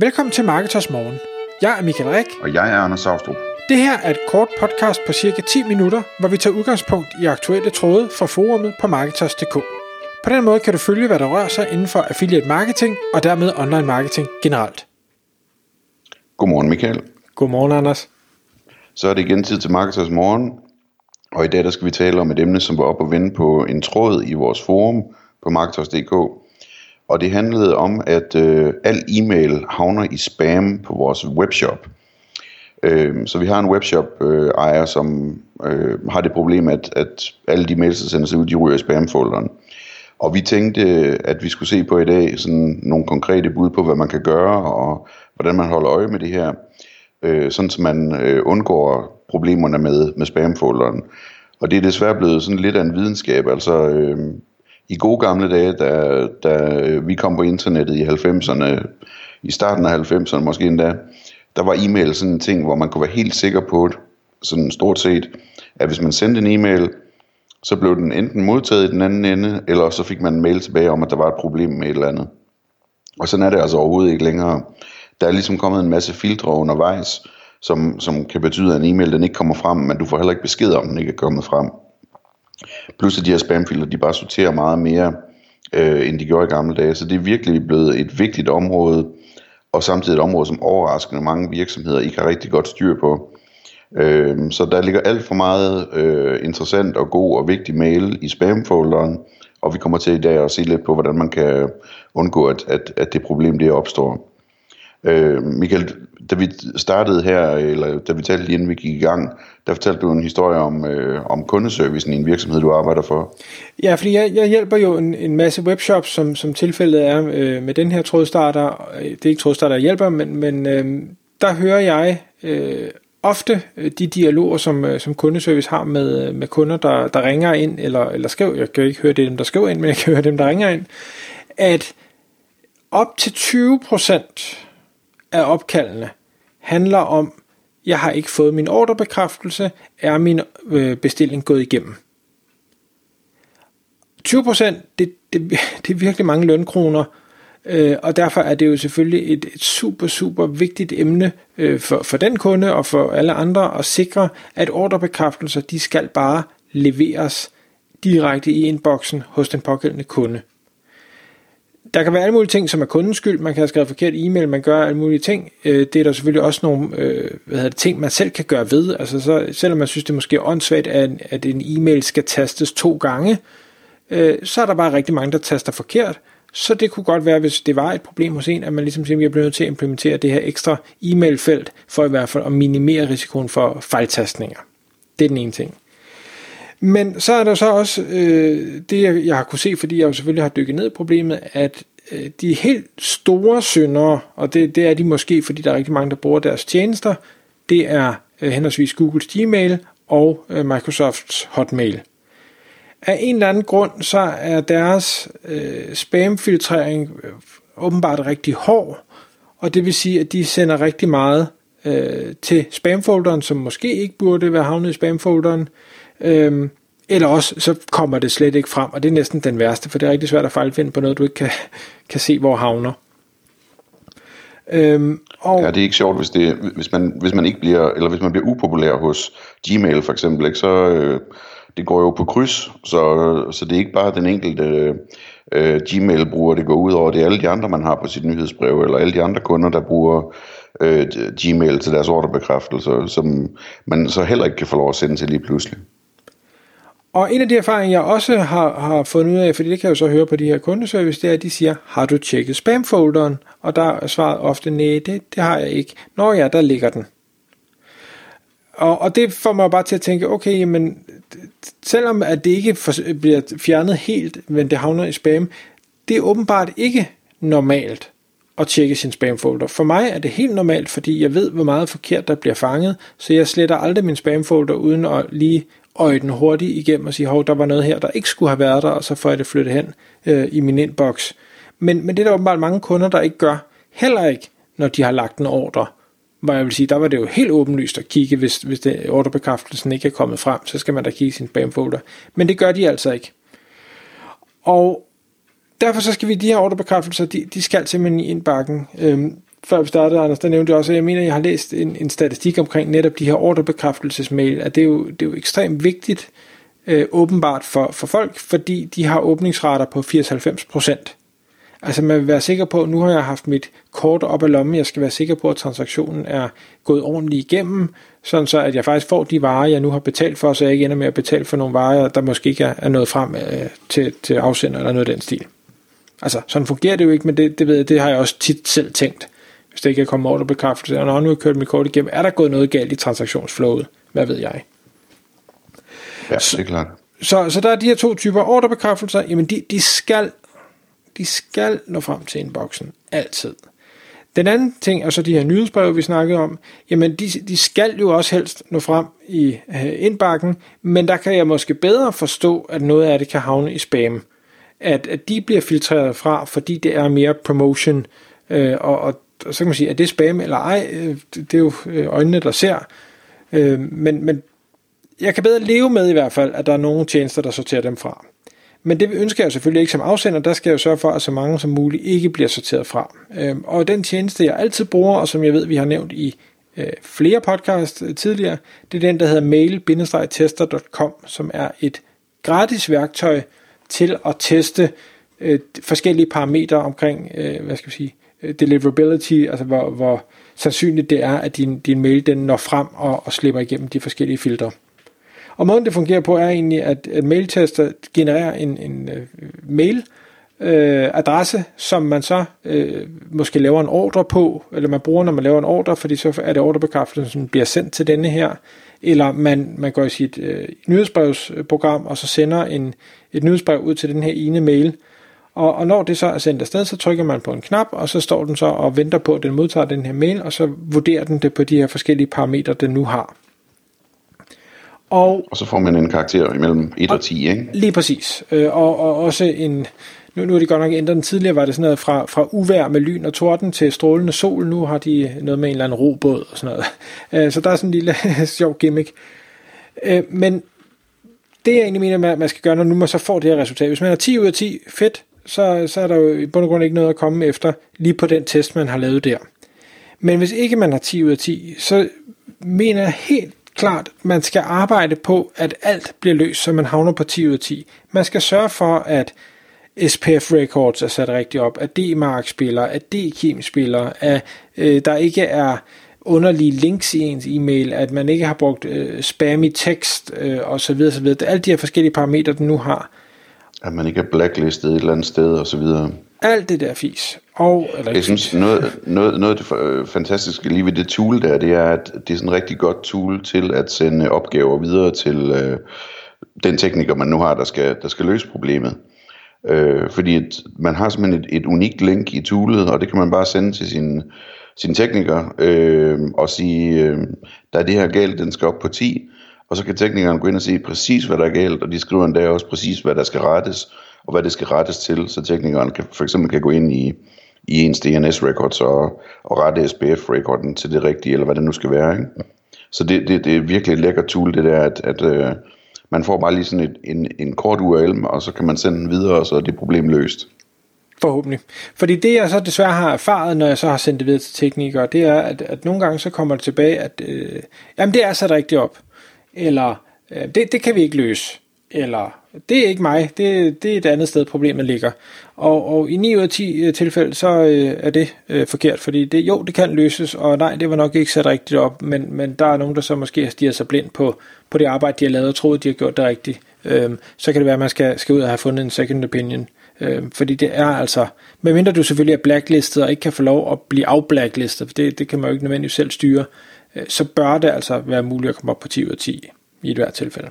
Velkommen til Marketers Morgen. Jeg er Michael Rik. Og jeg er Anders Saustrup. Det her er et kort podcast på cirka 10 minutter, hvor vi tager udgangspunkt i aktuelle tråde fra forumet på Marketers.dk. På den måde kan du følge, hvad der rører sig inden for affiliate marketing og dermed online marketing generelt. Godmorgen Michael. Godmorgen Anders. Så er det igen tid til Marketers Morgen. Og i dag der skal vi tale om et emne, som var op og vende på en tråd i vores forum på Marketers.dk. Og det handlede om, at øh, al e-mail havner i spam på vores webshop. Øh, så vi har en webshop-ejer, øh, som øh, har det problem, at, at alle de mails, der sendes ud, de ryger i spamfolderen. Og vi tænkte, øh, at vi skulle se på i dag sådan nogle konkrete bud på, hvad man kan gøre, og hvordan man holder øje med det her, øh, sådan så man øh, undgår problemerne med, med spamfolderen. Og det er desværre blevet sådan lidt af en videnskab, altså øh, i gode gamle dage, da, da vi kom på internettet i 90'erne, i starten af 90'erne måske endda, der var e-mail sådan en ting, hvor man kunne være helt sikker på, sådan stort set, at hvis man sendte en e-mail, så blev den enten modtaget i den anden ende, eller så fik man en mail tilbage om, at der var et problem med et eller andet. Og sådan er det altså overhovedet ikke længere. Der er ligesom kommet en masse filtre undervejs, som, som kan betyde, at en e-mail den ikke kommer frem, men du får heller ikke besked om, den ikke er kommet frem. Plus at de her spamfilter, de bare sorterer meget mere, øh, end de gjorde i gamle dage. Så det er virkelig blevet et vigtigt område, og samtidig et område, som overraskende mange virksomheder ikke har rigtig godt styr på. Øh, så der ligger alt for meget øh, interessant og god og vigtig mail i spamfolderen, og vi kommer til i dag at se lidt på, hvordan man kan undgå, at, at, at det problem det opstår. Øh, Michael, da vi startede her, eller da vi talte lige inden vi gik i gang, der fortalte du en historie om, øh, om kundeservicen i en virksomhed, du arbejder for. Ja, fordi jeg, jeg hjælper jo en, en masse webshops, som, som tilfældet er øh, med den her trådstarter. Øh, det er ikke trådstarter, jeg hjælper, men, men øh, der hører jeg øh, ofte øh, de dialoger, som, øh, som kundeservice har med, med kunder, der, der ringer ind, eller, eller skriver, jeg kan jo ikke høre det dem, der skriver ind, men jeg kan høre dem, der ringer ind, at op til 20 procent af opkaldene handler om, jeg har ikke fået min ordrebekræftelse, er min øh, bestilling gået igennem. 20% det, det, det er virkelig mange lønkroner, øh, og derfor er det jo selvfølgelig et, et super, super vigtigt emne øh, for, for den kunde og for alle andre at sikre, at ordrebekræftelser, de skal bare leveres direkte i inboxen hos den pågældende kunde der kan være alle mulige ting, som er kundens skyld. Man kan have skrevet forkert e-mail, man gør alle mulige ting. Øh, det er der selvfølgelig også nogle øh, hvad hedder det, ting, man selv kan gøre ved. Altså så, selvom man synes, det måske er åndssvagt, at, at en e-mail skal tastes to gange, øh, så er der bare rigtig mange, der taster forkert. Så det kunne godt være, hvis det var et problem hos en, at man ligesom siger, at er bliver nødt til at implementere det her ekstra e-mailfelt, for i hvert fald at minimere risikoen for fejltastninger. Det er den ene ting. Men så er der så også øh, det, jeg har kunne se, fordi jeg jo selvfølgelig har dykket ned i problemet, at øh, de helt store syndere, og det, det er de måske, fordi der er rigtig mange, der bruger deres tjenester, det er øh, henholdsvis Googles Gmail og øh, Microsofts Hotmail. Af en eller anden grund, så er deres øh, spamfiltrering øh, åbenbart rigtig hård, og det vil sige, at de sender rigtig meget øh, til spamfolderen, som måske ikke burde være havnet i spamfolderen, Øhm, eller også så kommer det slet ikke frem, og det er næsten den værste, for det er rigtig svært at fejlfinde på noget, du ikke kan, kan se, hvor havner. Øhm, og ja, det er ikke sjovt, hvis, det, hvis, man, hvis man ikke bliver, eller hvis man bliver upopulær hos Gmail for eksempel, ikke, så øh, det går jo på kryds, så, så det er ikke bare den enkelte øh, Gmail-bruger, det går ud over, det er alle de andre, man har på sit nyhedsbrev, eller alle de andre kunder, der bruger øh, Gmail til deres ordrebekræftelser, som man så heller ikke kan få lov at sende til lige pludselig. Og en af de erfaringer, jeg også har, har fundet ud af, fordi det kan jeg jo så høre på de her kundeservice, det er, at de siger, har du tjekket spamfolderen? Og der er svaret ofte, nej, det, det har jeg ikke. Nå ja, der ligger den. Og, og det får mig bare til at tænke, okay, men selvom at det ikke for, bliver fjernet helt, men det havner i spam, det er åbenbart ikke normalt at tjekke sin spamfolder. For mig er det helt normalt, fordi jeg ved, hvor meget forkert der bliver fanget, så jeg sletter aldrig min spamfolder uden at lige øje den hurtigt igennem og sige, hov, der var noget her, der ikke skulle have været der, og så får jeg det flyttet hen øh, i min inbox. Men, men det er der åbenbart mange kunder, der ikke gør. Heller ikke, når de har lagt en ordre. Hvor jeg vil sige, der var det jo helt åbenlyst at kigge, hvis, hvis det, ordrebekræftelsen ikke er kommet frem, så skal man da kigge i sin spamfolder. Men det gør de altså ikke. Og derfor så skal vi, de her ordrebekræftelser, de, de skal simpelthen i indbakken. Øhm, før vi startede, Anders, der nævnte jeg også, at jeg mener, at jeg har læst en, en statistik omkring netop de her ordrebekræftelsesmail, at det er jo, det er jo ekstremt vigtigt, øh, åbenbart for, for folk, fordi de har åbningsrater på 80-90 procent. Altså man vil være sikker på, at nu har jeg haft mit kort op ad lommen, jeg skal være sikker på, at transaktionen er gået ordentligt igennem, sådan så at jeg faktisk får de varer, jeg nu har betalt for, så jeg ikke ender med at betale for nogle varer, der måske ikke er nået frem øh, til, til afsender eller noget af den stil. Altså, sådan fungerer det jo ikke, men det, det ved jeg, det har jeg også tit selv tænkt. Hvis det ikke er kommet ordrebekræftelse, og når nu har kørt mit kort igennem, er der gået noget galt i transaktionsflowet? Hvad ved jeg? Ja, det er klart. Så, så der er de her to typer ordrebekræftelser, jamen de, de skal de skal nå frem til inboxen. Altid. Den anden ting er så de her nyhedsbreve, vi snakkede om. Jamen, de, de skal jo også helst nå frem i øh, indbakken, men der kan jeg måske bedre forstå, at noget af det kan havne i spam. At, at de bliver filtreret fra, fordi det er mere promotion. Øh, og, og, og så kan man sige, er det spam eller ej? Øh, det, er jo øh, øjnene, der ser. Øh, men, men jeg kan bedre leve med i hvert fald, at der er nogle tjenester, der sorterer dem fra. Men det ønsker jeg selvfølgelig ikke som afsender, der skal jeg jo sørge for, at så mange som muligt ikke bliver sorteret fra. Og den tjeneste, jeg altid bruger, og som jeg ved, vi har nævnt i flere podcasts tidligere, det er den, der hedder mail-tester.com, som er et gratis værktøj til at teste forskellige parametre omkring, hvad skal vi sige, Øh, deliverability, altså hvor, hvor sandsynligt det er, at din, din mail den når frem og, og slipper igennem de forskellige filtre. Og måden det fungerer på er egentlig, at, at mailtester genererer en, en uh, mail, øh, adresse, som man så øh, måske laver en ordre på, eller man bruger, når man laver en ordre, fordi så er det ordrebekræftelsen, som bliver sendt til denne her, eller man, man går i sit øh, nyhedsbrevsprogram, og så sender en, et nyhedsbrev ud til den her ene mail, og, og når det så er sendt afsted, så trykker man på en knap, og så står den så og venter på, at den modtager den her mail, og så vurderer den det på de her forskellige parametre, den nu har. Og, og så får man en karakter imellem 1 og, og 10, ikke? Lige præcis. Øh, og, og også en... Nu, nu er de godt nok ændret den tidligere, var det sådan noget fra, fra uvær med lyn og torden til strålende sol. Nu har de noget med en eller anden robåd og sådan noget. Øh, så der er sådan en lille sjov gimmick. Øh, men det jeg egentlig mener, man skal gøre, når nu man så får det her resultat. Hvis man har 10 ud af 10, fedt, så, så er der jo i bund og grund ikke noget at komme efter lige på den test, man har lavet der. Men hvis ikke man har 10 ud af 10, så mener jeg helt klart, man skal arbejde på, at alt bliver løst, så man havner på 10 ud af 10. Man skal sørge for, at SPF Records er sat rigtigt op, at D-Mark spiller, at D-Kim spiller, at øh, der ikke er underlige links i ens e-mail, at man ikke har brugt øh, spammy tekst øh, osv. osv. Alle de her forskellige parametre, den nu har. At man ikke er blacklistet et eller andet sted osv. Alt det der fis. Og, eller jeg synes, noget, noget, noget af det fantastiske lige ved det tool der, det er, at det er sådan et rigtig godt tool til at sende opgaver videre til øh, den tekniker, man nu har, der skal, der skal løse problemet. Øh, fordi et, man har simpelthen et, et unikt link i toolet, og det kan man bare sende til sin, sin tekniker øh, og sige, øh, der er det her galt, den skal op på 10, og så kan teknikeren gå ind og se præcis, hvad der er galt, og de skriver endda også præcis, hvad der skal rettes, og hvad det skal rettes til, så teknikeren kan, for eksempel kan gå ind i, i ens DNS records og, og rette SPF recorden til det rigtige, eller hvad det nu skal være. Ikke? Så det, det, det er virkelig et lækkert tool, det der, at, at øh, man får bare lige sådan et, en, en kort URL, og så kan man sende den videre, og så er det problem løst. Forhåbentlig. Fordi det jeg så desværre har erfaret, når jeg så har sendt det videre til teknikere, det er, at, at nogle gange så kommer det tilbage, at øh, jamen det er sat rigtigt op. Eller øh, det, det kan vi ikke løse. Eller det er ikke mig, det, det er et andet sted, problemet ligger. Og, og i 9 ud af 10 øh, tilfælde, så øh, er det øh, forkert, fordi det, jo, det kan løses, og nej, det var nok ikke sat rigtigt op, men, men der er nogen, der så måske har stiget sig blind på, på det arbejde, de har lavet, og troet, de har gjort det rigtigt. Øh, så kan det være, at man skal, skal ud og have fundet en second opinion. Øh, fordi det er altså, medmindre du selvfølgelig er blacklistet og ikke kan få lov at blive afblacklistet, for det, det kan man jo ikke nødvendigvis selv styre, øh, Øh, så bør det altså være muligt at komme op på 10 ud af 10 i et hvert tilfælde.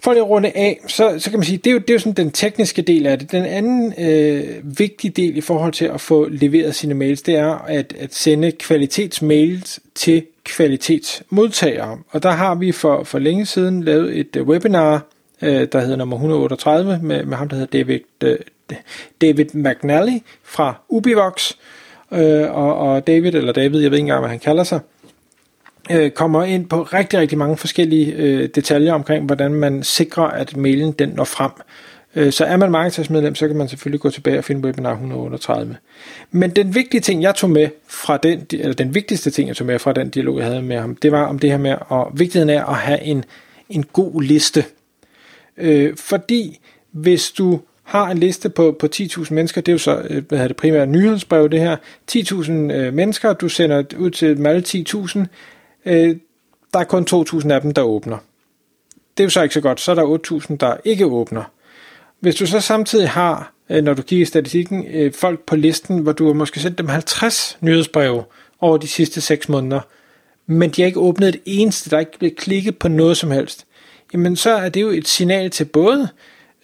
For at runde af, så, så kan man sige, det er, jo, det er jo sådan den tekniske del af det. Den anden øh, vigtige del i forhold til at få leveret sine mails, det er at, at sende kvalitetsmails til kvalitetsmodtagere. Og der har vi for, for længe siden lavet et øh, webinar, øh, der hedder nummer 138, med, med ham, der hedder David, øh, David McNally fra Ubivox. Øh, øh, og, og David, eller David, jeg ved ikke engang, hvad han kalder sig, øh, kommer ind på rigtig, rigtig mange forskellige øh, detaljer omkring, hvordan man sikrer, at mailen den når frem. Øh, så er man markedsføringsmedlem, så kan man selvfølgelig gå tilbage og finde webinar 138. Men den vigtige ting, jeg tog med fra den, eller den vigtigste ting, jeg tog med fra den dialog, jeg havde med ham, det var om det her med, og vigtigheden af at have en, en god liste. Øh, fordi hvis du har en liste på, på 10.000 mennesker, det er jo så øh, hvad hedder det primært nyhedsbrev det her, 10.000 øh, mennesker, du sender ud til dem alle 10.000, øh, der er kun 2.000 af dem, der åbner. Det er jo så ikke så godt, så er der 8.000, der ikke åbner. Hvis du så samtidig har, øh, når du kigger i statistikken, øh, folk på listen, hvor du har måske sendt dem 50 nyhedsbreve over de sidste 6 måneder, men de har ikke åbnet et eneste, der er ikke blevet klikket på noget som helst, jamen så er det jo et signal til både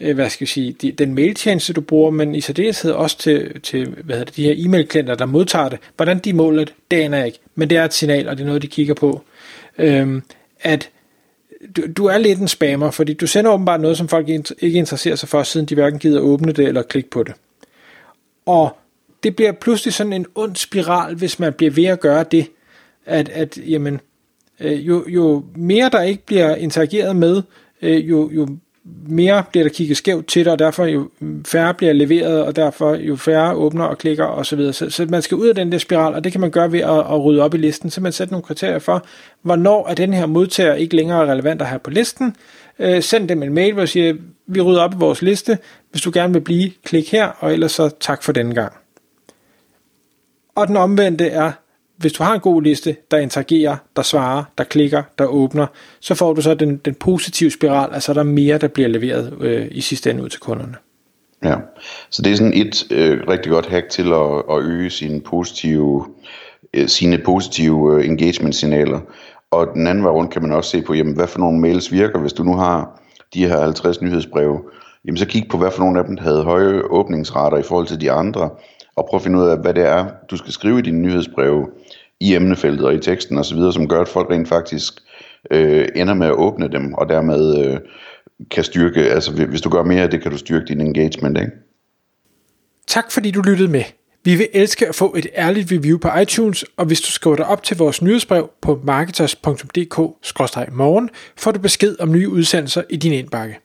Øh, hvad skal jeg sige, de, den mailtjeneste, du bruger, men i særdeleshed også til, til hvad hedder det, de her e-mail-klienter, der modtager det. Hvordan de måler det, det aner jeg ikke, men det er et signal, og det er noget, de kigger på. Øhm, at du, du er lidt en spammer, fordi du sender åbenbart noget, som folk ikke interesserer sig for, siden de hverken gider åbne det eller klikke på det. Og det bliver pludselig sådan en ond spiral, hvis man bliver ved at gøre det, at, at jamen, øh, jo, jo mere der ikke bliver interageret med, øh, jo, jo mere bliver der kigget skævt til det, og derfor jo færre bliver leveret, og derfor jo færre åbner og klikker osv. Så, så man skal ud af den der spiral, og det kan man gøre ved at, at rydde op i listen, så man sætter nogle kriterier for, hvornår er den her modtager ikke længere relevant at have på listen. Øh, send dem en mail, hvor du siger, vi rydder op i vores liste, hvis du gerne vil blive, klik her, og ellers så tak for denne gang. Og den omvendte er, hvis du har en god liste, der interagerer, der svarer, der klikker, der åbner, så får du så den, den positive spiral, altså der er mere, der bliver leveret øh, i sidste ende ud til kunderne. Ja, så det er sådan et øh, rigtig godt hack til at, at øge sine positive, øh, sine positive øh, engagement-signaler. Og den anden vej rundt kan man også se på, jamen, hvad for nogle mails virker, hvis du nu har de her 50 nyhedsbreve. Jamen så kig på, hvad for nogle af dem havde høje åbningsrater i forhold til de andre, og prøv at finde ud af, hvad det er, du skal skrive i dine nyhedsbreve i emnefeltet og i teksten osv., som gør, at folk rent faktisk øh, ender med at åbne dem, og dermed øh, kan styrke, altså hvis du gør mere af det, kan du styrke din engagement, ikke? Tak fordi du lyttede med. Vi vil elske at få et ærligt review på iTunes, og hvis du skriver dig op til vores nyhedsbrev på marketers.dk-morgen, får du besked om nye udsendelser i din indbakke.